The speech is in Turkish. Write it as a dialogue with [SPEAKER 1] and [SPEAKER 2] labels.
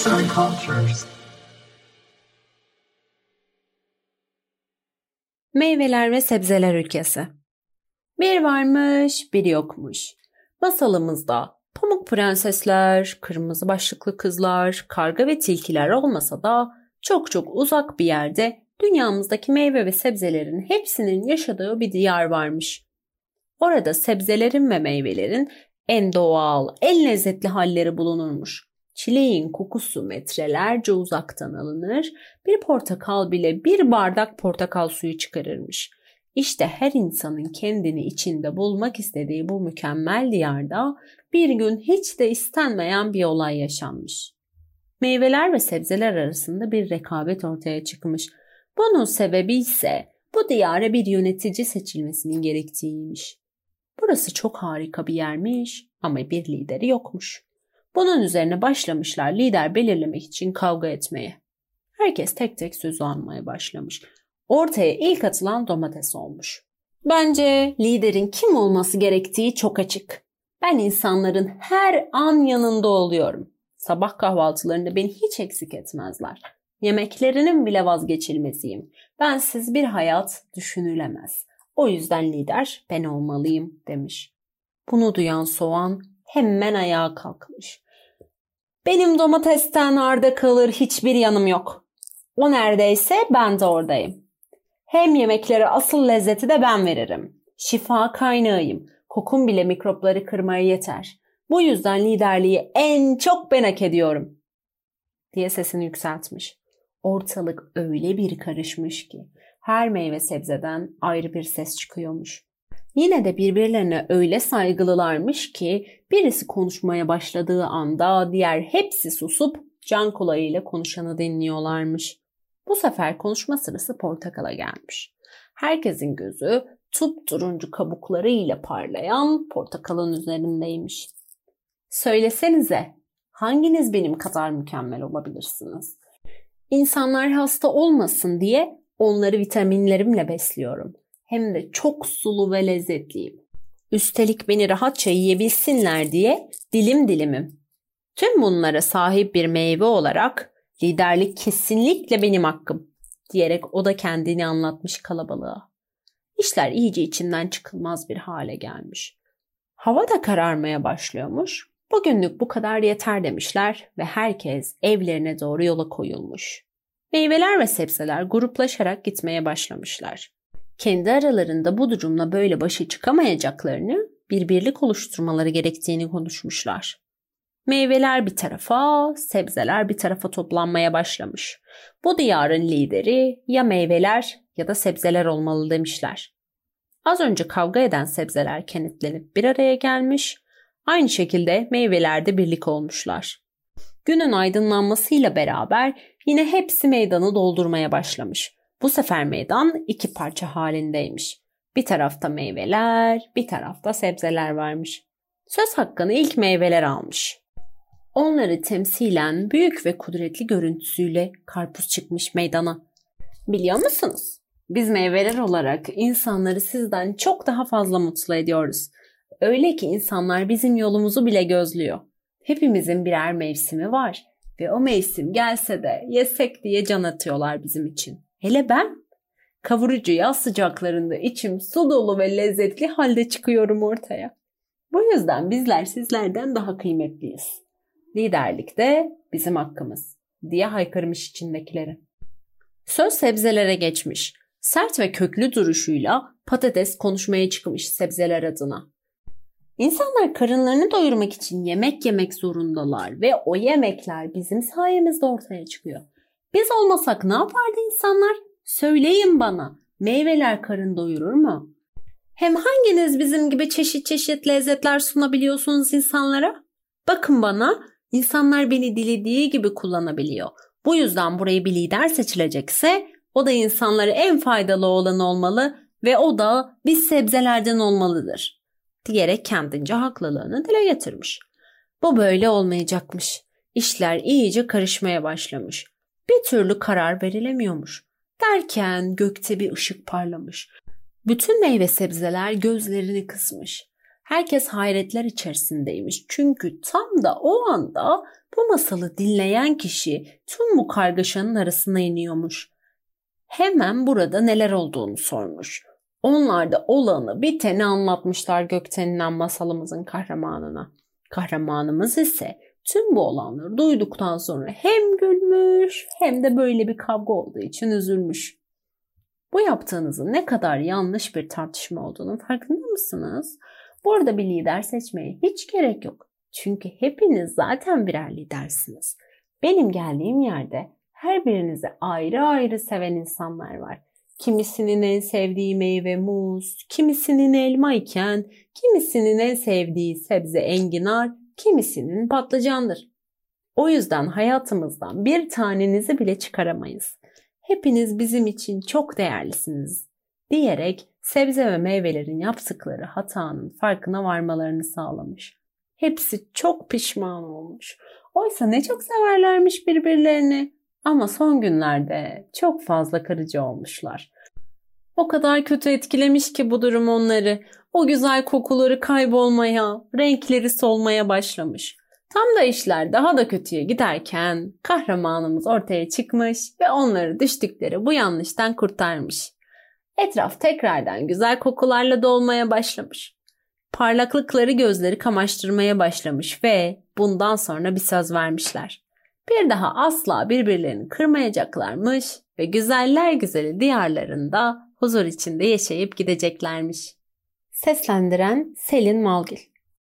[SPEAKER 1] Arts and Cultures. Meyveler ve sebzeler ülkesi. Bir varmış, bir yokmuş. Masalımızda pamuk prensesler, kırmızı başlıklı kızlar, karga ve tilkiler olmasa da çok çok uzak bir yerde dünyamızdaki meyve ve sebzelerin hepsinin yaşadığı bir diyar varmış. Orada sebzelerin ve meyvelerin en doğal, en lezzetli halleri bulunurmuş. Çileğin kokusu metrelerce uzaktan alınır, bir portakal bile bir bardak portakal suyu çıkarırmış. İşte her insanın kendini içinde bulmak istediği bu mükemmel diyarda bir gün hiç de istenmeyen bir olay yaşanmış. Meyveler ve sebzeler arasında bir rekabet ortaya çıkmış. Bunun sebebi ise bu diyara bir yönetici seçilmesinin gerektiğiymiş. Burası çok harika bir yermiş ama bir lideri yokmuş. Bunun üzerine başlamışlar lider belirlemek için kavga etmeye. Herkes tek tek söz almaya başlamış. Ortaya ilk atılan domates olmuş. Bence liderin kim olması gerektiği çok açık. Ben insanların her an yanında oluyorum. Sabah kahvaltılarında beni hiç eksik etmezler. Yemeklerinin bile vazgeçilmeziyim. Bensiz bir hayat düşünülemez. O yüzden lider ben olmalıyım demiş. Bunu duyan soğan hemen ayağa kalkmış. Benim domatesten arda kalır hiçbir yanım yok. O neredeyse ben de oradayım. Hem yemeklere asıl lezzeti de ben veririm. Şifa kaynağıyım. Kokum bile mikropları kırmaya yeter. Bu yüzden liderliği en çok ben hak ediyorum. Diye sesini yükseltmiş. Ortalık öyle bir karışmış ki her meyve sebzeden ayrı bir ses çıkıyormuş. Yine de birbirlerine öyle saygılılarmış ki birisi konuşmaya başladığı anda diğer hepsi susup can kulağıyla konuşanı dinliyorlarmış. Bu sefer konuşma sırası portakala gelmiş. Herkesin gözü tup turuncu kabuklarıyla parlayan portakalın üzerindeymiş. Söylesenize hanginiz benim kadar mükemmel olabilirsiniz? İnsanlar hasta olmasın diye onları vitaminlerimle besliyorum. Hem de çok sulu ve lezzetliyim. Üstelik beni rahatça yiyebilsinler diye dilim dilimim. Tüm bunlara sahip bir meyve olarak liderlik kesinlikle benim hakkım diyerek o da kendini anlatmış kalabalığa. İşler iyice içinden çıkılmaz bir hale gelmiş. Hava da kararmaya başlıyormuş. Bugünlük bu kadar yeter demişler ve herkes evlerine doğru yola koyulmuş. Meyveler ve sebzeler gruplaşarak gitmeye başlamışlar. Kendi aralarında bu durumla böyle başa çıkamayacaklarını, bir birlik oluşturmaları gerektiğini konuşmuşlar. Meyveler bir tarafa, sebzeler bir tarafa toplanmaya başlamış. Bu diyarın lideri ya meyveler ya da sebzeler olmalı demişler. Az önce kavga eden sebzeler kenetlenip bir araya gelmiş, aynı şekilde meyvelerde birlik olmuşlar. Günün aydınlanmasıyla beraber yine hepsi meydanı doldurmaya başlamış. Bu sefer meydan iki parça halindeymiş. Bir tarafta meyveler, bir tarafta sebzeler varmış. Söz hakkını ilk meyveler almış. Onları temsilen büyük ve kudretli görüntüsüyle karpuz çıkmış meydana. Biliyor musunuz? Biz meyveler olarak insanları sizden çok daha fazla mutlu ediyoruz. Öyle ki insanlar bizim yolumuzu bile gözlüyor. Hepimizin birer mevsimi var ve o mevsim gelse de yesek diye can atıyorlar bizim için. Hele ben kavurucu yaz sıcaklarında içim su dolu ve lezzetli halde çıkıyorum ortaya. Bu yüzden bizler sizlerden daha kıymetliyiz. Liderlik de bizim hakkımız diye haykırmış içindekileri. Söz sebzelere geçmiş. Sert ve köklü duruşuyla patates konuşmaya çıkmış sebzeler adına. İnsanlar karınlarını doyurmak için yemek yemek zorundalar ve o yemekler bizim sayemizde ortaya çıkıyor. Biz olmasak ne yapardı insanlar? Söyleyin bana. Meyveler karın doyurur mu? Hem hanginiz bizim gibi çeşit çeşit lezzetler sunabiliyorsunuz insanlara? Bakın bana, insanlar beni dilediği gibi kullanabiliyor. Bu yüzden burayı bir lider seçilecekse o da insanlara en faydalı olan olmalı ve o da biz sebzelerden olmalıdır diyerek kendince haklılığını dile getirmiş. Bu böyle olmayacakmış. İşler iyice karışmaya başlamış. Bir türlü karar verilemiyormuş. Derken gökte bir ışık parlamış. Bütün meyve sebzeler gözlerini kısmış. Herkes hayretler içerisindeymiş. Çünkü tam da o anda bu masalı dinleyen kişi tüm bu kargaşanın arasına iniyormuş. Hemen burada neler olduğunu sormuş. Onlar da olanı biteni anlatmışlar Gökten'den masalımızın kahramanına. Kahramanımız ise tüm bu olanları duyduktan sonra hem gülmüş hem de böyle bir kavga olduğu için üzülmüş. Bu yaptığınızın ne kadar yanlış bir tartışma olduğunun farkında mısınız? Bu arada bir lider seçmeye hiç gerek yok. Çünkü hepiniz zaten birer lidersiniz. Benim geldiğim yerde her birinizi ayrı ayrı seven insanlar var. Kimisinin en sevdiği meyve muz, kimisinin elma iken, kimisinin en sevdiği sebze enginar, kimisinin patlıcandır. O yüzden hayatımızdan bir tanenizi bile çıkaramayız. Hepiniz bizim için çok değerlisiniz diyerek sebze ve meyvelerin yaptıkları hatanın farkına varmalarını sağlamış. Hepsi çok pişman olmuş. Oysa ne çok severlermiş birbirlerini. Ama son günlerde çok fazla kırıcı olmuşlar. O kadar kötü etkilemiş ki bu durum onları. O güzel kokuları kaybolmaya, renkleri solmaya başlamış. Tam da işler daha da kötüye giderken kahramanımız ortaya çıkmış ve onları düştükleri bu yanlıştan kurtarmış. Etraf tekrardan güzel kokularla dolmaya başlamış. Parlaklıkları gözleri kamaştırmaya başlamış ve bundan sonra bir söz vermişler. Bir daha asla birbirlerini kırmayacaklarmış ve güzeller güzeli diyarlarında huzur içinde yaşayıp gideceklermiş. Seslendiren Selin Malgil